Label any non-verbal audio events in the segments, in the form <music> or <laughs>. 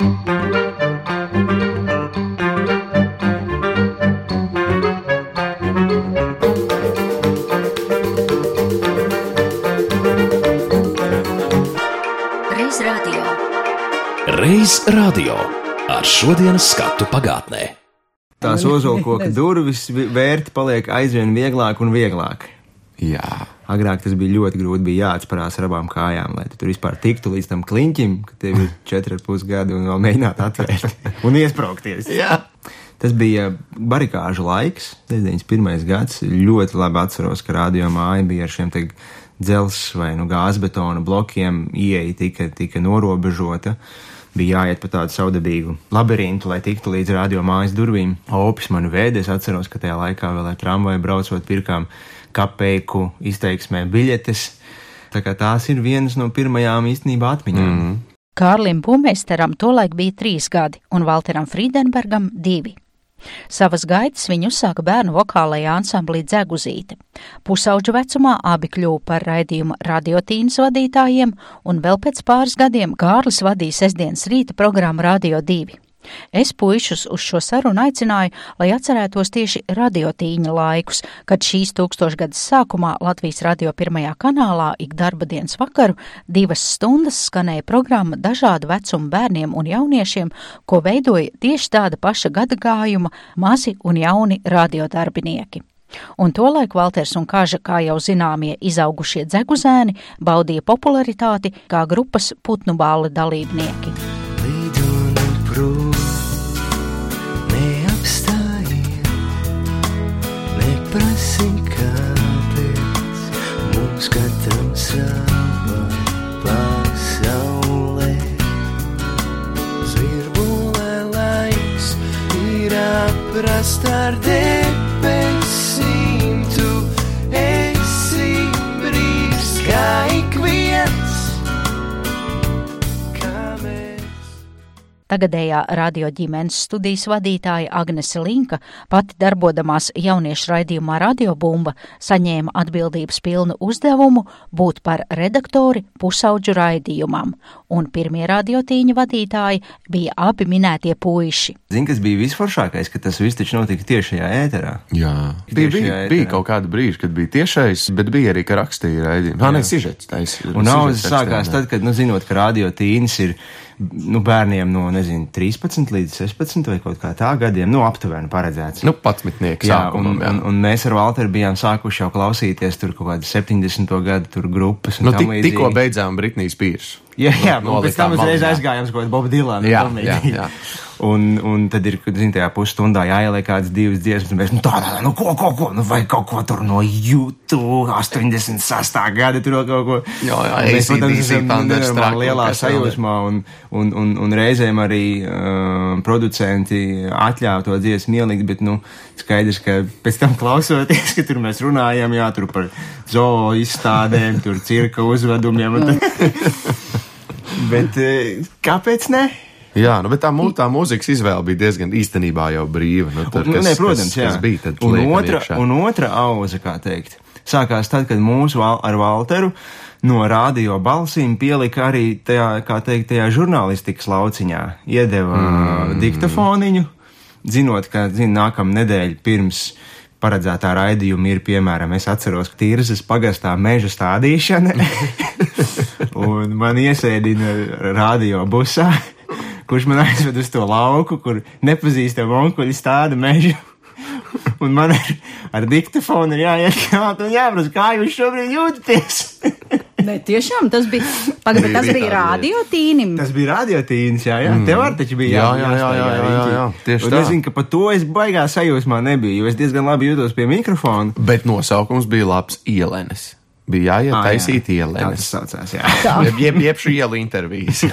Reiz radio. Ar šodienas skatu pagātnē. Tās ozolkoka durvis vi- vērti paliek aizvien vieglāk un vieglāk. Jā, Agrāk tas bija ļoti grūti, bija jāatsparās ar abām kājām, lai tu tur vispār tiktu līdz tam kliņķim, ka tev ir <laughs> 4,5 gadi un vēl mēģināt atvērt <laughs> un iesprāgties. Tas bija barikāžu laiks, 91. gads. Ļoti labi atceros, ka radio māja bija ar šiem dzelzs vai nu gāzbetona blokiem, ieeja tika, tika norobežota. Bija jāiet pa tādu saudabīgu labirintu, lai tiktu līdz radio mājas durvīm. Opis mani vēdē, es atceros, ka tajā laikā vēl ar tramvaju braucot pirkām kapeiku izteiksmē biļetes. Tā kā tās ir vienas no pirmajām īstenībā atmiņām. Mm. Kārlim Bumeisteram tolaik bija trīs gadi un Valteram Friedenbergam divi. Savas gaitas viņi uzsāka bērnu vokālajā ansamblī Dzeguzīte. Pusauģu vecumā abi kļuva par raidījumu radiotīnas vadītājiem, un vēl pēc pāris gadiem Kārlis vadīja sestdienas rīta programmu Radio 2. Es puišus uz šo sarunu aicināju, lai atcerētos tieši radiotīņa laikus, kad šīs tūkstošgadas sākumā Latvijas radio pirmajā kanālā ik darba dienas vakaru divas stundas skanēja programma dažādu vecumu bērniem un jauniešiem, ko veidoja tieši tāda paša gada gājuma mazi un jauni radiodarbinieki. Un tolaik Valters un Kaža, kā jau zināmie izaugušie dzeguzēni, baudīja popularitāti kā grupas putnu bāla dalībnieki. Lidoni sava pasaulē. Zvirbulē laiks ir aprast ar debesīm, Tagadējā radio ģimenes studijas vadītāja Agnese Linka, pati darbodamās jauniešu raidījumā Radiobumba, saņēma atbildības pilnu uzdevumu būt par redaktori pusauģu raidījumam, un pirmie radiotīņa vadītāji bija abi minētie puiši. Zini, kas bija visforšākais, ka tas viss taču notika tiešajā ēterā. Jā. Bija, bija, jā, bija kaut kāda brīža, kad bija tiešais, bet bija arī, ka rakstīja raidījumu. Jā, nē, sižets taisa. Un naudas sākās tad, kad, nu, zinot, ka radio tīnis ir nu, bērniem no, nezinu, 13 līdz 16 vai kaut kā tā gadiem, nu, aptuveni paredzēts. Nu, patsmitnieks Jā, sākumam, un, jā. un, un mēs ar Walteru bijām sākuši jau klausīties tur kaut kādas 70. gadu tur grupas. un Nu, tik, tikko beidzām Britnijas pīrs. Jā, jā, No- pēc tam uzreiz aizgājām uz Bobu Dilanu. Jā, jā, jā. Un, un tad ir, zini, tajā pusstundā jāieliek kādas divas dziesmas, un mēs, nu, tā, tā, nu, ko, ko, ko, nu, vai kaut ko tur no YouTube 86. gada, tur kaut ko. Jā, jā, Un mēs, protams, esam Thunderstruck nenormāli lielā sajūsmā, un, un, un, un reizēm arī uh, producenti atļāva to dziesmu ielikt, bet, nu, skaidrs, ka pēc tam klausoties, ka tur mēs runājam, jā, tur par zoo izstādēm, tur cirka uzvedumiem. un tad- <laughs> Bet eh, kāpēc ne? Jā, nu, bet tā, mū- tā mūzikas izvēle bija diezgan īstenībā jau brīva. Nu, Nu, kas, nē, protams, kas, kas bija tad un, otra, iekšā. un otra auza, kā teikt, sākās tad, kad mūsu val, ar Walteru no radio balsīm pielika arī tajā, kā teikt, tajā žurnālistikas lauciņā. Iedeva mm. diktafoniņu, zinot, ka, zin, nākamā nedēļa pirms paredzētā raidījuma ir, piemēram, es atceros, ka Tirzas pagastā meža stādīšana, <laughs> un man iesēdina radio busā, kurš man aizved uz to lauku, kur nepazīstami onkuļi stāda mežu. Un man ar, ar diktafonu ir jāiet jāprasa, kā jūs šobrīd jūtaties. Nē, tiešām tas bija. Pagaid, bet tas Bija bija tāda radio tīnim. Tas bija radiotīns, jā, jā. Mm. Tev arī taču bija Jā, jā, jā, jā, jā, jā, jā, jā, tieši un tā. es zinu, ka par to es baigā sajūsmā nebiju, jo es diezgan labi jūtos pie mikrofona. Bet nosaukums bija labs ielenes. Bija jāiet Ā, jā. taisīt Tā tas ielenes. saucās, jā. Jeb, jeb, jeb šī ielu intervijas.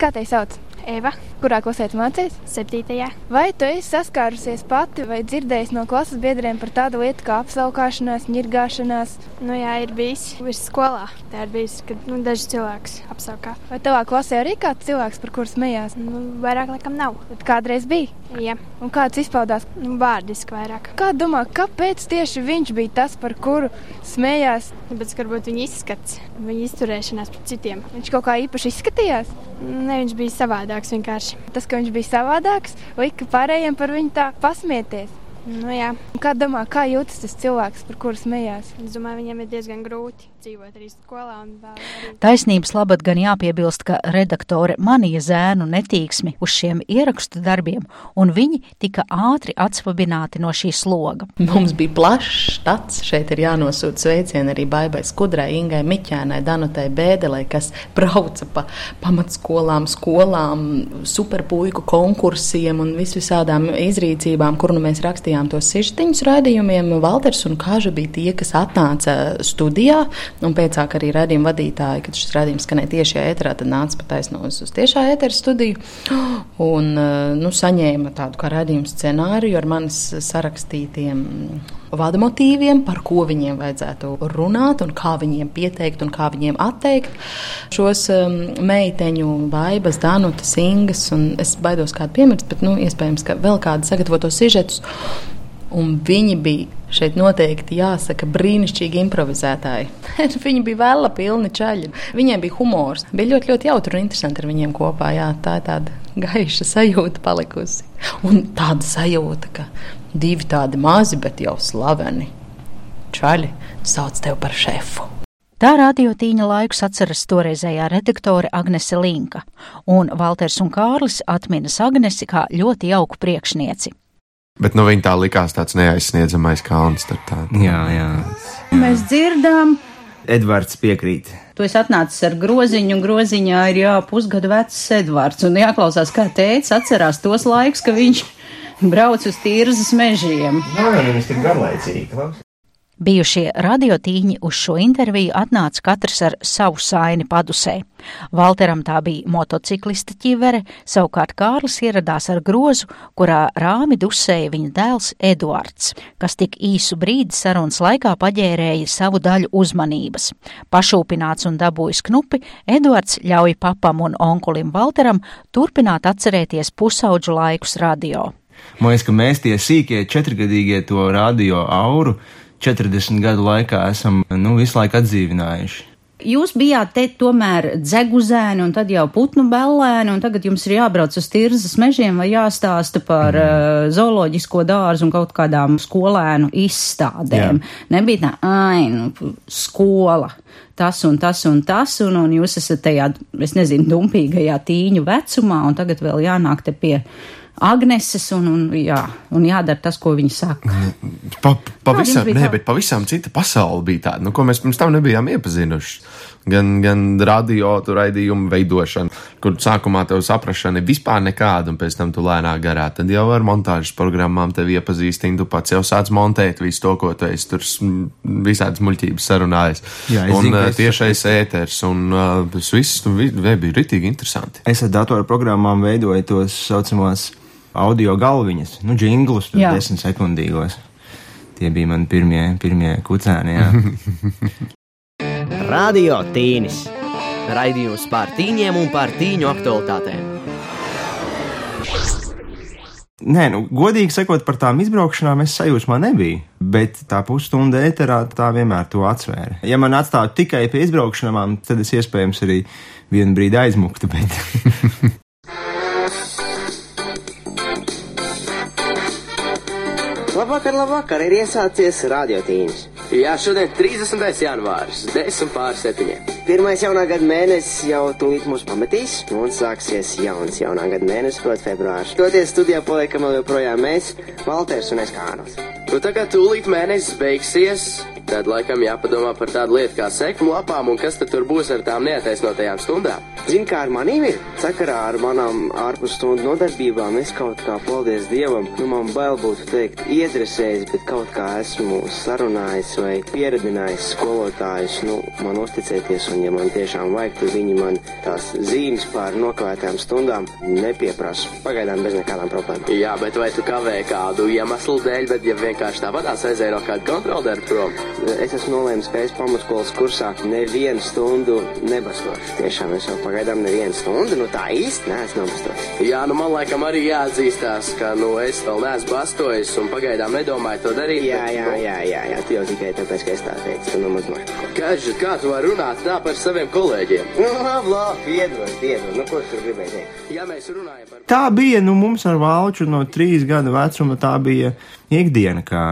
Kā te sauc? Eva, Kurā klasē mācies? 7. Vai tu esi saskārusies pati vai dzirdējusi no klases biedriem par tādu lietu kā apsaukāšanās, ņirgāšanās? Nu, jā, ir bijis virs skolā. Tā ir bijis, kad nu, daži cilvēki apsaukā. Vai tavā klasē arī kāds cilvēks, par kuru smējās? Nu, vairāk laikam nav. Bet kādreiz bija? Jā, Un kāds izpaudās? nu, vārdiski vairāk. Kā domā, kāpēc tieši viņš bija tas, par kuru smējās? Tāpēc, ka varbūt viņa izskats, viņa izturēšanās pret citiem. Viņš kaut kā īpaši izskatījās? Ne, viņš bija savādāk. Savādāks vienkārši. Tas, ka viņš bija savādāks, lika pārējiem par viņu tā pasmieties. Nu, jā. Kā domā, kā jūtas tas cilvēks, par kuru smējās? Es domāju, viņiem ir diezgan grūti dzīvot arī skolā. Arī... Taisnības labad gan jāpiebilst, ka redaktore manīja zēnu netīksmi uz šiem ierakstu darbiem, un viņi tika ātri atsvabināti no šī sloga. Mums bija plašs stats. Šeit ir jānosūta sveicieni arī Baibai Skudrai, Ingai Miķēnai, Danutai Bēdelē, kas brauca pa pamatskolām, skolām, superpuiku konkursiem un visvisādām izrīcībām, kur nu mēs rakstījām tos sižetiņus raidījumiem. Valters un Kāža bija tie, kas atnāca studijā, un pēcāk arī raidījuma vadītāji, kad šis raidījums skanēja tiešajā ēterā, tad nāca pa taisno uz, tiešā ētera studiju un nu, saņēma tādu kā raidījumu scenāriju ar manis sarakstītiem vadmotīviem, par ko viņiem vajadzētu runāt, un kā viņiem pieteikt, un kā viņiem atteikt šos um, meiteņu, baibas, danutas, ingas. un Es baidos kādu piemirst, bet nu, iespējams, ka vēl kādu sagatavotos sižetus. Un viņi bija šeit noteikti jāsaka brīnišķīgi improvizētāji. <laughs> viņi bija vēla pilni čaļi. Viņiem bija humors. Bija ļoti, ļoti jautri un interesanti ar viņiem kopā. Jā, tā ir tāda gaiša sajūta palikusi. Un tāda sajūta, ka divi tādi mazi, bet jau slaveni čaļi sauc tevi par šefu. Tā radiotīņa laikus atceras toreizējā redaktore Agnese Linka, un Valters un Kārlis atminas Agnesi kā ļoti jauku priekšnieci. Bet nu, viņa tā likās tāds neaizsniedzamais kalns. tad Tā, Jā, jā. Mēs dzirdām, Edvards piekrīt. Tu esi atnācis ar groziņu, un groziņā ir jā, pusgadu vecs Edvards. Un jāklausās, kā tēvs atcerās tos laikus, ka viņš brauc uz tīrzas mežiem. Jā, viņas ir garlaicīgi. Bijušie radiotīņi uz šo interviju atnāca katrs ar savu saini padusē. Valteram tā bija motociklista ķivere, savukārt Kārlis ieradās ar grozu, kurā rāmi dusēja viņa dēls Eduards, kas tik īsu brīdi sarunas laikā paģērēja savu daļu uzmanības. Pašūpināts un dabūjis knupi, Eduards ļauj papam un onkulim Valteram turpināt atcerēties pusauģu laikus radio. Man liekas, ka mēs tie sīkie četrgadīgie to radio auru 40 gadu laikā esam nu, visu laiku atdzīvinājuši. Jūs bijāt te tomēr dzeguzēni un tad jau putnu bellēni, un tagad jums ir jābrauc uz tirzas mežiem vai jāstāsta par mm. uh, zooloģisko dārzu un kaut kādām skolēnu izstādēm. Jā. Nebija tā, ai, nu, skola. Tas un tas un tas, un, un jūs esat tajā, es nezinu, dumpīgajā tīņu vecumā, un tagad vēl jānāk te pie Agneses, un, un, jā, un jādara tas, ko viņi saka. Pa, pavisam, nē, bet pavisam cita pasaule bija tāda, nu, ko mēs pirms tam nebijām iepazinuši. Gan, gan radio raidījumu veidošana, kur sākumā tev saprašana ir vispār nekāda, un pēc tam tu lēnāk garā. Tad jau ar montāžas programmām tevi iepazīstini, tu pats jau sāc montēt visu to, ko tu esi tur visādas muļķības sarunājis. Jā, es un zinu, uh, es- tiešais ēters, un uh, tas viss nu, vi- vi- bija ritīgi interesanti. Es ar datorprogrammām veidoju tos saucamos audio galviņas, nu, jinglus, tur Jā. desmit sekundīgos. Tie bija mani pirmie, pirmie kucēni. jā. <laughs> Radio Tīnis. Raidījums par tīņiem un par tīņu aktualitātēm. Nē, nu, godīgi sakot, par tām izbraukšanām es sajūsmā nebiju, bet tā pusstunda ēterā tā vienmēr to atsvēra. Ja man atstātu tikai pie izbraukšanām, tad es iespējams arī vienu brīdi aizmuktu, bet <laughs> Labvakar, labvakar, ir iesācies radiotīns. Jā, šodien 30. janvāris, 10 pār 7. Pirmais jaunā gada mēnesis jau tūlīt mūs pametīs, un sāksies jauns jaunā gada mēnesis, proti, februārs. Toties studijā paliekam vēl joprojām mēs, Valters un es Kārlis. Nu, tā kā tūlīt mēnesis beigsies, tad laikam jāpadomā par tādu lietu kā sekmu lapām un kas tad tur būs ar tām neataisnotajām stundām. Zini, kā ar manīm ir? Sakarā ar manām ārpusstundu nodarbībām es kaut kā, paldies Dievam, nu man bail būtu teikt iedresējis, bet kaut kā esmu sarunājis vai pieredinājis skolotājus, nu, man uzticēties, un ja man tiešām vajag, tad viņi man tās zīmes pār nokavētām stundām nepieprasa. Pagaidām bez nekādām problēmām. Jā, bet vai tu kavēji kādu iemeslu dēļ, bet ja vienkārši tāpatās aizēja no kāda kontroldarba prom? es esmu nolēmis pēc pamatskolas kursā nevienu stundu nebastošu. Tiešām es jau pagaidām nevienu stundu, nu tā īsti neesmu nobastošs. Jā, nu man laikam arī jāatzīstās, ka nu, es vēl neesmu bastojis un pagaidām nedomāju to darīt. Jā, bet, jā, nu, jā, jā, jā, tu jau tikai tāpēc, ka es tā teicu, tu nu mazliet. Kaži, kā tu vari runāt tā par saviem kolēģiem? Nu, labi, labi, piedod, piedod, nu ko tu tur gribēji teikt? Ja mēs runājam par Tā bija, nu, mums ar Valču no trīs gadu vecuma tā bija ikdiena, kā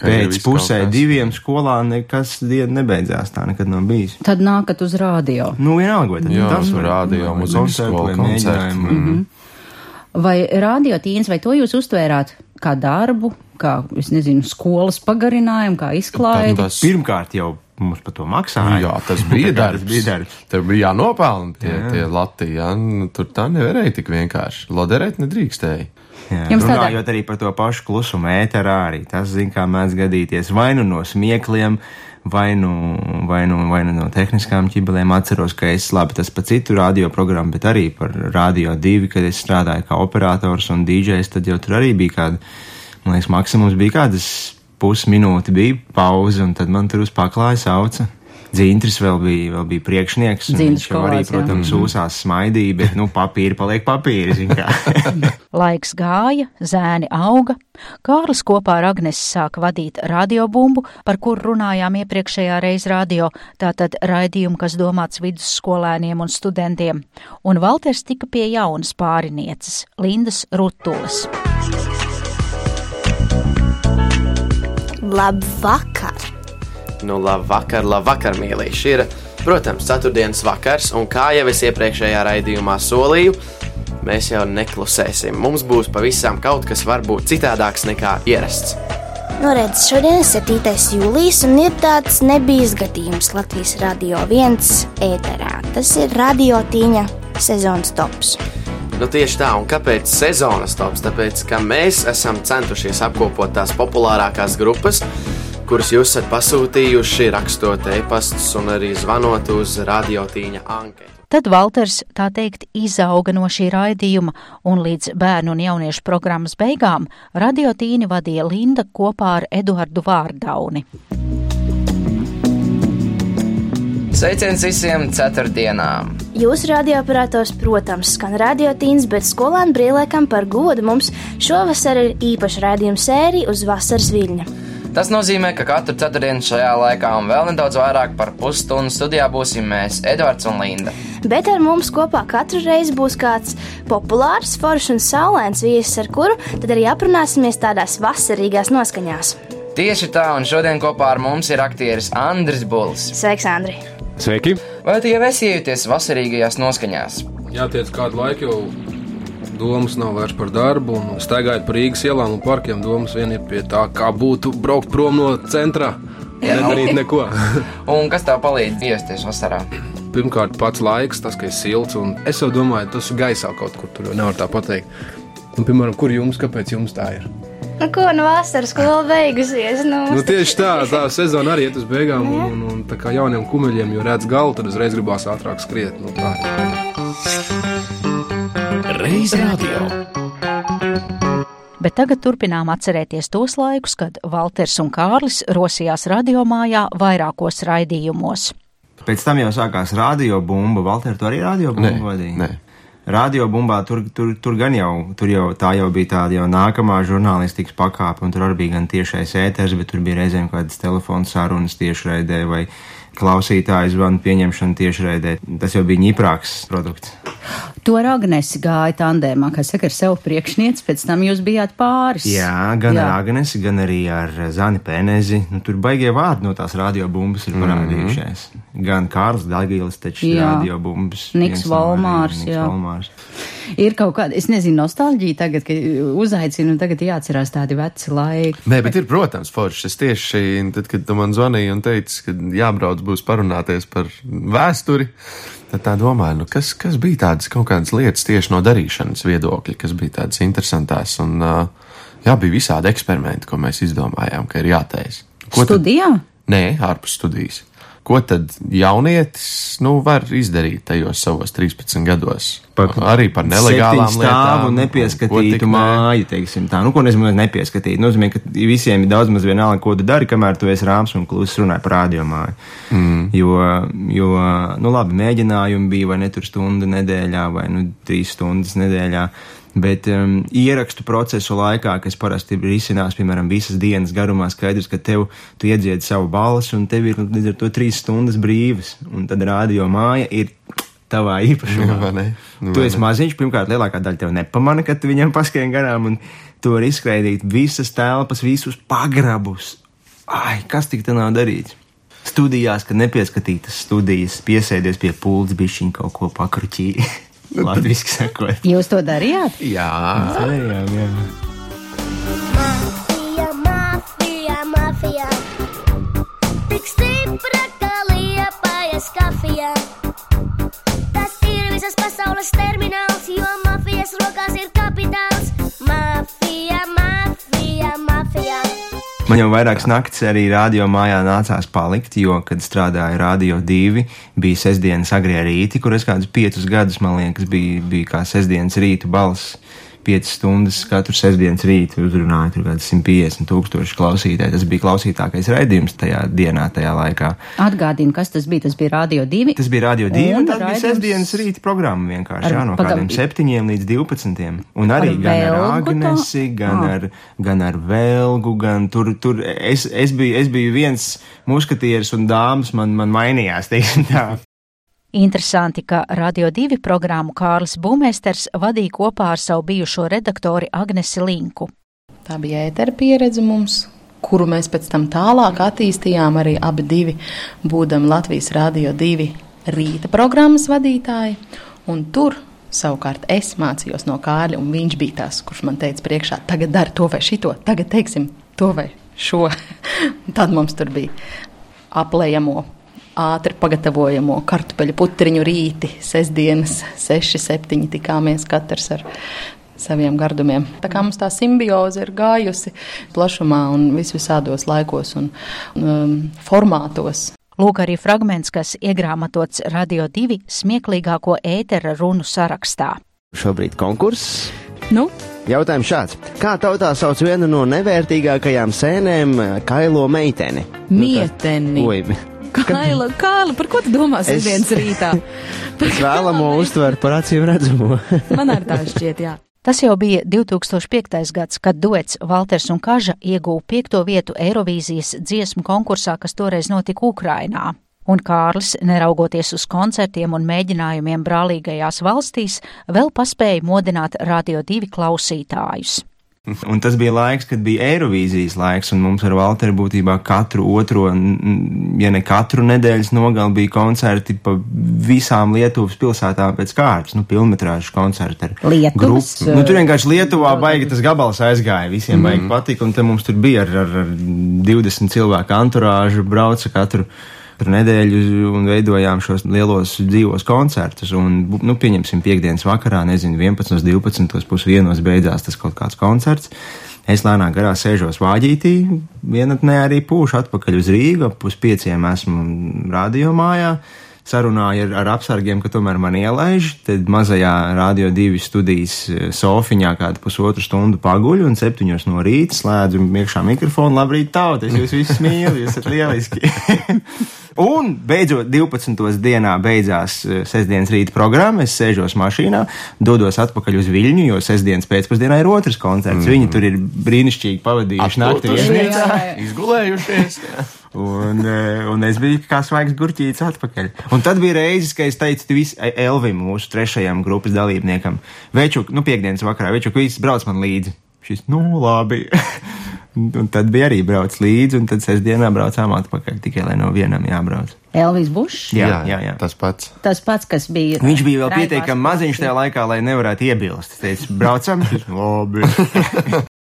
pēc pusē diviem skolā nekas diena nebeidzās, tā nekad nav bijis. Tad nākat uz rādio. Nu, vienalga, vai tad Jā, tas uz vai- rādio, vai uz vai koncertu. Mhm. Vai rādio tīns, vai to jūs uztvērāt kā darbu, kā, es nezinu, skolas pagarinājumu, kā izklaidi? Tas- Pirmkārt jau mums par to maksāja. Jā, tas bija <laughs> darbs. tas bija darbs. Tev bija jānopelna tie, Jā. tie lati, jā. Nu, tur tā nevarēja tik vienkārši. Loderēt nedrīkstēja. Jā, Jums tādā- runājot arī par to pašu klusumu ēterā, arī tas, zin, kā mēdz gadīties vai nu no smiekliem, vai nu, vai nu, vai nu no tehniskām ķibelēm. Atceros, ka es labi tas pa citu radioprogrammu, bet arī par Radio 2, kad es strādāju kā operators un DJs, tad jau tur arī bija kāda, man liekas, maksimums bija kādas pusminūte bija pauze, un tad man tur uz paklāja sauca. Dzintris vēl bija, vēl bija priekšnieks. Viņš jau arī, protams, uzsās smaidīja, bet, nu, papīri paliek papīri. <laughs> Laiks gāja, zēni auga. Kārlis kopā ar Agnesi sāka vadīt radiobumbu, par kuru runājām iepriekšējā reizē radio, tātad raidījumu, kas domāts vidusskolēniem un studentiem. Un Valters tika pie jaunas pārinieces, Lindas Rutulas. Labvakar! Nu, labvakar, labvakar, mīļie. Ir, protams, ceturtdienas vakars, un kā jau es iepriekšējā raidījumā solīju, mēs jau neklusēsim. Mums būs pavisam kaut kas varbūt citādāks nekā ierasts. Nu, redz, šodien ir 7. jūlijas un ir tāds nebijis gadījums Latvijas radio viens ēterā. Tas ir radio tīņa sezonas tops. Nu, tieši tā, un kāpēc sezonas tops? Tāpēc, ka mēs esam centušies apkopot tās populārākās grupas, kuras jūs esat pasūtījuši, rakstot e-pastus un arī zvanot uz radiotīņa anketu. Tad Valters, tā teikt, izauga no šī raidījuma, un līdz bērnu un jauniešu programmas beigām radiotīni vadīja Linda kopā ar Eduardu Vārdauni. Sveiciens visiem ceturtdienām! Jūsu radioaparators, protams, skan radiotīns, bet skolēnu brīvliekam par godu mums šovasar ir īpaša raidījuma sērija uz vasaras viļņa. Tas nozīmē, ka katru ceturtdienu šajā laikā un vēl nedaudz vairāk par pusstundu studijā būsim mēs, Edvards un Linda. Bet ar mums kopā katru reizi būs kāds populārs, foršs un saulēns viesis, ar kuru tad arī aprunāsimies tādās vasarīgās noskaņās. Tieši tā, un šodien kopā ar mums ir aktieris Andris Buls. Sveiks, Andri! Sveiki! Vai tu jau esi iejuties vasarīgajās noskaņās? Jātiec kādu laiku jau domas nav vairs par darbu, un staigājot pa Rīgas ielām un parkiem, domas vien ir pie tā, kā būtu braukt prom no centra. Nedarīt neko. <laughs> Un kas tev palīdz iesties vasarā? Pirmkārt, pats laiks, tas, ka ir silts, un es jau domāju, tas ir gaisā kaut kur tur, jau nevar tā pateikt. Un, piemēram, kur jums, kāpēc jums tā ir? Nu, ko no vasaras skola beigusies? Nu, Nu, tieši tā, tā sezona arī iet uz beigām, un, un, un tā kā jauniem kumeļiem jau redz galu, tad uzreiz gribās ātrāk skriet. Nu, tā. Reiz radio. Bet tagad turpinām atcerēties tos laikus, kad Valters un Kārlis rosījās radiomājā vairākos raidījumos. Pēc tam jau sākās radiobumba. Valter, tu arī radiobumbu vadīji? Nē. Radiobumbā tur, tur, tur gan jau, tur jau tā jau bija tāda jau nākamā žurnālistikas pakāpe, un tur arī bija gan tiešais ēters, bet tur bija reizēm kādas telefonu sarunas tiešraidē vai klausītāju zvanu pieņemšana tiešraidē. Tas jau bija ņiprāks produkts. To ar Agnesi gāja tandēmā, kas saka, ar sev priekšnieci, pēc tam jūs bijāt pāris. Jā, gan Jā. ar Agnesi, gan arī ar Zani Pēnezi. Nu, tur baigie vārdi no tās radiobumbas ir parādījušies. Mm -hmm. Gan Kārls Dagīlis, taču radiobumbas. Niks Valmārs, Niks jā. Valmārs. Ir kaut kāda, es nezinu, nostalģija tagad, ka uzaicinu, tagad jāatcerās tādi veci laiki. Nē, bet ir, protams, forši. Es tieši tad, kad tu man zvanīji un teici, ka jābrauc būs parunāties par vēsturi, tad tā domāju, nu, kas, kas bija tādas kaut kādas lietas tieši no darīšanas viedokļa, kas bija tādas interesantas. Un jā, bija visādi eksperimenti, ko mēs izdomājām, ka ir jātaisa. Ko tad- Studijā? Nē, ārpus studijas. Ko tad jaunietis nu, var izdarīt tajos savos 13 gados? pa, Arī par nelegālām lietām, nepieskatītu ko tik ne. māju, teiksim tā. Nu, ko nezinu, nepieskatīt. Nozīmē, ka visiem ir daudz maz vienalga, ko tu dari, kamēr tu esi rāms un kluss runāji par radiomāju. Mm. Jo, jo, nu labi, mēģinājumi bija vai ne tur stunda nedēļā vai nu trīs stundas nedēļā. Bet um, ierakstu procesu laikā, kas parasti risinās, piemēram, visas dienas garumā, skaidrs, ka tev tu iedziedi savu balsi un tev ir nu, līdz ar to trīs stundas brīvas. Un tad radio māja ir tavā īpašumā. <laughs> Vai ne? Tu Vai esi maziņš, pirmkārt, lielākā daļa tev nepamana, kad tu viņam paskrien garām, un tu vari izskraidīt visas telpas, visus pagrabus. Ai, kas tik tā nav darīts? Studijās, kad nepieskatītas studijas, piesēdies pie pults, bišķiņ kaut ko pakruķī. <laughs> Latviski sakot. Jūs to darījāt? Jā, darījām, jā. Mafija, mafija, mafija. Tik stipra, ka liepājas kafija. Tas ir visas pasaules termināls, jo mafijas rokās ir Man jau vairākas naktis arī radio mājā nācās palikt, jo, kad strādāju radio divi, bija sestdienas agrie rīti, kur es kādus piecus gadus, man liekas, bija, bija kā sestdienas rītu balss. Piecas stundas katru sestdienas rītu uzrunāja tur kaut kāds 150 tūkstoši klausītāji. Tas bija klausītākais raidījums tajā dienā, tajā laikā. Atgādinu, kas tas bija. Tas bija Radio 2. Tas bija radio divi, un, Un tas bija raidījums- sestdienas rīta programma vienkārši, Ar- jā, no pagam- kādiem septiņiem līdz divpadsmitiem. Un arī Ar gan ar? Agnesi, gan Ah. ar, gan ar Velgu, gan tur, tur es, es, biju, es biju viens muskatieris un dāmas man, man mainījās, teiksim tā. Interesanti, ka Radio 2 programmu Kārlis Bumēsters vadīja kopā ar savu bijušo redaktori Agnesi Linku. Tā bija ētera pieredze mums, kuru mēs pēc tam tālāk attīstījām arī abi divi, būdami Latvijas Rādio 2 rīta programmas vadītāji. Un tur savukārt es mācījos no Kārļa, un viņš bija tas, kurš man teica priekšā, tagad dari to vai šito, tagad teiksim to vai šo. <laughs> Tad mums tur bija aplējamo. Ātri pagatavojamo kartupeļu putriņu rīti, sestdienas, 6, 7 tikāmies katrs ar saviem gardumiem. Tā kā mums tā simbioze ir gājusi plašumā un visvisādos laikos un um, formātos. Lūk, arī fragments, kas iegrāmatots Radio 2 smieklīgāko ētera runu sarakstā. Šobrīd konkurss. Nu? Jautājums šāds. Kā tautā sauc vienu no nevērtīgākajām sēnēm - kailo meiteni? Mieteni. Oi, Kaila, Kaila, par ko tu domā Es- sestdienas rītā? <laughs> es vēlamo uztver par acīm redzamo. <laughs> Man arī tā šķiet, jā. Tas jau bija 2005. gads, kad duets Walters un Kaža ieguva piekto vietu Eirovīzijas dziesmu konkursā, kas toreiz notika Ukrainā. Un Kārlis, neraugoties uz koncertiem un mēģinājumiem brālīgajās valstīs, vēl paspēja modināt Radio 2 klausītājus. Un tas bija laiks, kad bija Eirovīzijas laiks, un mums ar Valteru būtībā katru otro, ja ne katru nedēļas nogali bija koncerti pa visām Lietuvas pilsētām pēc kārtas, nu, pilnmetrāžu koncerti ar Lietuvas, grupu. Nu, tur vienkārši Lietuvā baigi tas gabals aizgāja, visiem Mhm. baigi patika, un te mums tur bija ar, ar, ar 20 cilvēku anturāžu, brauca katru. Katru nedēļu un veidojām šos lielos dzīvos koncertus. Un, nu, pieņemsim, piekdienas vakarā, nezinu, 11, 12, pusdienos beidzās tas kaut kāds koncerts. Es lēnām garā sēžos vāģītī, vienatnē arī pūšu atpakaļ uz Rīgu, ap puspieciem esmu radio mājā. Sarunāju ar, ar apsargiem, ka tomēr man ielaiž, tad mazajā radio divi studijas eh, sofiņā kādu pusotru stundu paguļu un septiņos no rīta slēdzu iekšā mikrofonu. Labrīt, tauta, es jūs visus mīlu, jūs esat lieliski. <laughs> un beidzot 12. dienā beidzās eh, sestdienas rīta programma, es sēžos mašīnā, dodos atpakaļ uz Viļņu, jo sestdienas pēcpusdienā ir otrs koncerts. Mm. Viņi tur ir brīnišķīgi pavadījuši nakti viesnīcā. <laughs> Izgulējušies. <laughs> Un, eh, un es biju kā svaigs gurķītis atpakaļ. Un tad bija reizes, kad es teicu vis, Elvim, mūsu trešajam grupas dalībniekam, Večuk, nu, piekdienas vakarā, Večuk, viss brauc man līdzi. Šis, nu, labi. <laughs> un tad bija arī brauc līdzi, un tad sestdienā braucām atpakaļ, tikai lai no vienam jābrauc. Elvis Bušs. Jā, jā, jā. Tas pats. Tas pats, kas bija. Viņš bija vēl pietiekami maziņš tajā laikā, lai nevarētu iebilst. Es teicu, braucam, <laughs> labi. <laughs>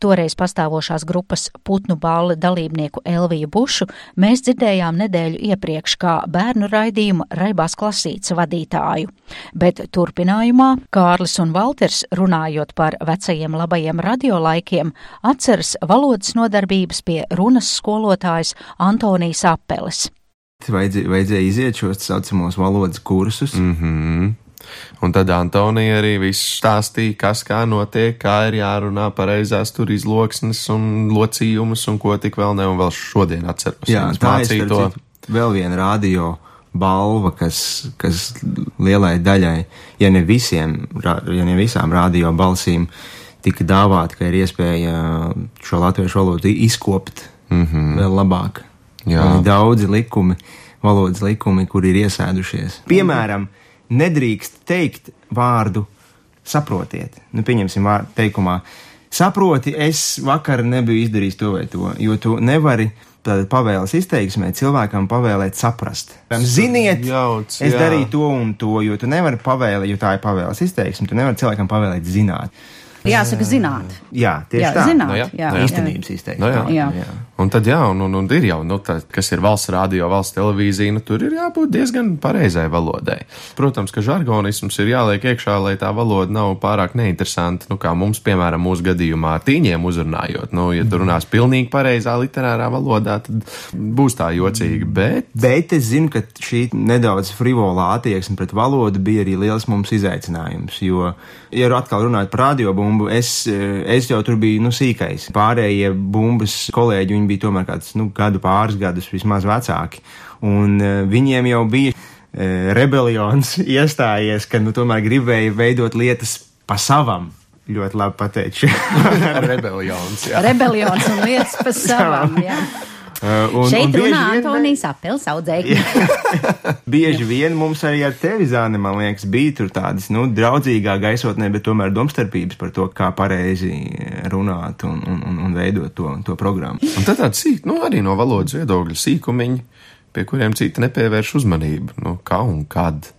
Toreiz pastāvošās grupas Putnu balli dalībnieku Elviju Bušu mēs dzirdējām nedēļu iepriekš kā bērnu raidījuma Raibās klasītes vadītāju, bet turpinājumā Kārlis un Valters, runājot par vecajiem labajiem radiolaikiem, atceras valodas nodarbības pie runas skolotājas Antonijas Apeles. Vajadzēja, vajadzēja iziet šos tā saucamos valodas kursus. Mm -hmm. Un tad Antonija arī viss stāstīja, kas kā notiek, kā ir jārunā pareizās tur izloksnes un locījumus un ko tik vēl ne, un vēl šodien atceros. Jā, tā ir mācīja citu, vēl viena radio balva, kas, kas lielai daļai, ja ne visiem, ja ne visām radio balsīm, tika dāvāta, ka ir iespēja šo latviešu valodu izkopt mm -hmm. vēl labāk. Jā. Un ir daudzi likumi, valodas likumi, kur ir iesēdušies. Piemēram, nedrīkst teikt vārdu saprotiet. Nu, pieņemsim vārdu teikumā. Saproti, es vakar nebiju izdarījis to vai to, jo tu nevari tātad pavēles izteiksmē cilvēkam pavēlēt saprast. Ziniet, Jauc, es jā. darīju to un to, jo tu nevari pavēlēt, jo tā ir pavēles izteiksme, tu nevari cilvēkam pavēlēt zināt. Jāsaka, zināt. Jā, tieši Jā, tā. zināt, Nu jā, jā, nu jā. Īstenības izteiksme. Nu jā. Jā. jā. Un tad, jā, un, un, un ir jau, nu, tā, kas ir valsts radio, valsts televīzija, nu, tur ir jābūt diezgan pareizai valodai. Protams, ka žargonisms ir jāliek iekšā, lai tā valoda nav pārāk neinteresanta, nu, kā mums, piemēram, mūsu gadījumā ar tīņiem uzrunājot. Nu, ja tu runās pilnīgi pareizā literārā valodā, tad būs tā jocīgi, bet. Bet es zinu, ka šī nedaudz frivolā attieksme pret valodu bija arī liels mums izaicinājums. Jo, ja atkal runājot par radiobumbu, es, eh, es jau tur biju nu, sīkais. Pārējie bumbas kolēģi viņi bija tomēr kāds nu, gadu pāris gadus vismaz vecāki. Un uh, viņiem jau bija uh, rebelions <laughs> iestājies, ka nu, tomēr gribēja veidot lietas pa savam. Ļoti labi pateikšu. <laughs> <laughs> Rebelions. jā. Rebelions un lietas pa savam. Jā. Uh, un- Šeit un bieži runā vien- Antonijs Apels audzēkņi. <laughs> Bieži vien mums arī ar tevi, Zāne, man liekas, bija tur tādas, nu, draudzīgā gaisotnē, bet tomēr domstarpības par to, kā pareizi runāt un, un, un, un veidot to, to programmu. Un tad tāds sīk, nu, arī no valodas viedokļa sīkumiņi, pie kuriem citi nepievērš uzmanību. Nu, kā un kad?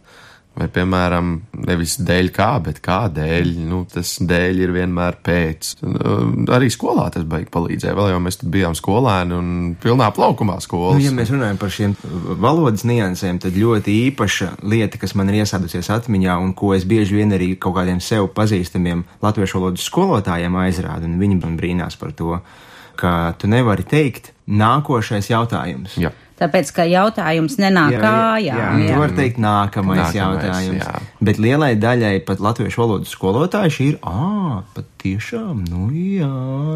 Vai, piemēram, nevis dēļ kā, bet kādēļ. Nu, tas dēļ ir vienmēr pēc. Nu, Arī skolā tas baigi palīdzēja. Vēl jau mēs bijām skolēni un pilnā plaukumā skolas. Nu, ja mēs runājam par šiem valodas niansēm, tad ļoti īpaša lieta, kas man ir iesēdusies atmiņā un ko es bieži vien arī kaut kādiem sev pazīstamiem latviešu valodas skolotājiem aizrādu, un viņi man brīnās par to, ka tu nevari teikt nākošais jautājums. Jā. Tāpēc, ka jautājums nenāk kājā. jā, tu vari teikt nākamais, Nākamais, jautājums. jā. Bet lielai daļai pat latviešu valodas skolotāji šī ir, ah, pat tiešām, nu jā,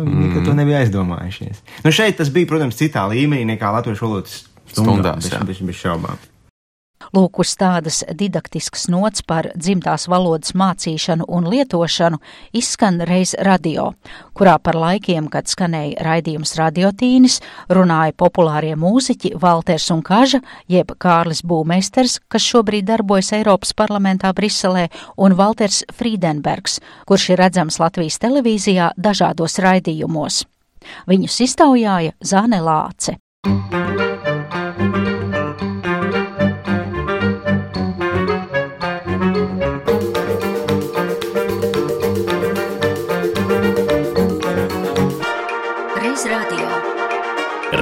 viņi mm. to nebija aizdomājušies. Nu šeit tas bija, protams, citā līmenī nekā latviešu valodas Stundās, stundās, jā. bez, bez, bez šaubām. Lūk, uz tādas didaktiskas nots par dzimtās valodas mācīšanu un lietošanu izskan reiz radio, kurā par laikiem, kad skanēja raidījums radiotīnis, runāja populārie mūziķi Valters un Kaža, jeb Kārlis Būmeisters, kas šobrīd darbojas Eiropas parlamentā Briselē, un Valters Friedenbergs, kurš ir redzams Latvijas televīzijā dažādos raidījumos. Viņus iztaujāja Zāne Lāce. Reiz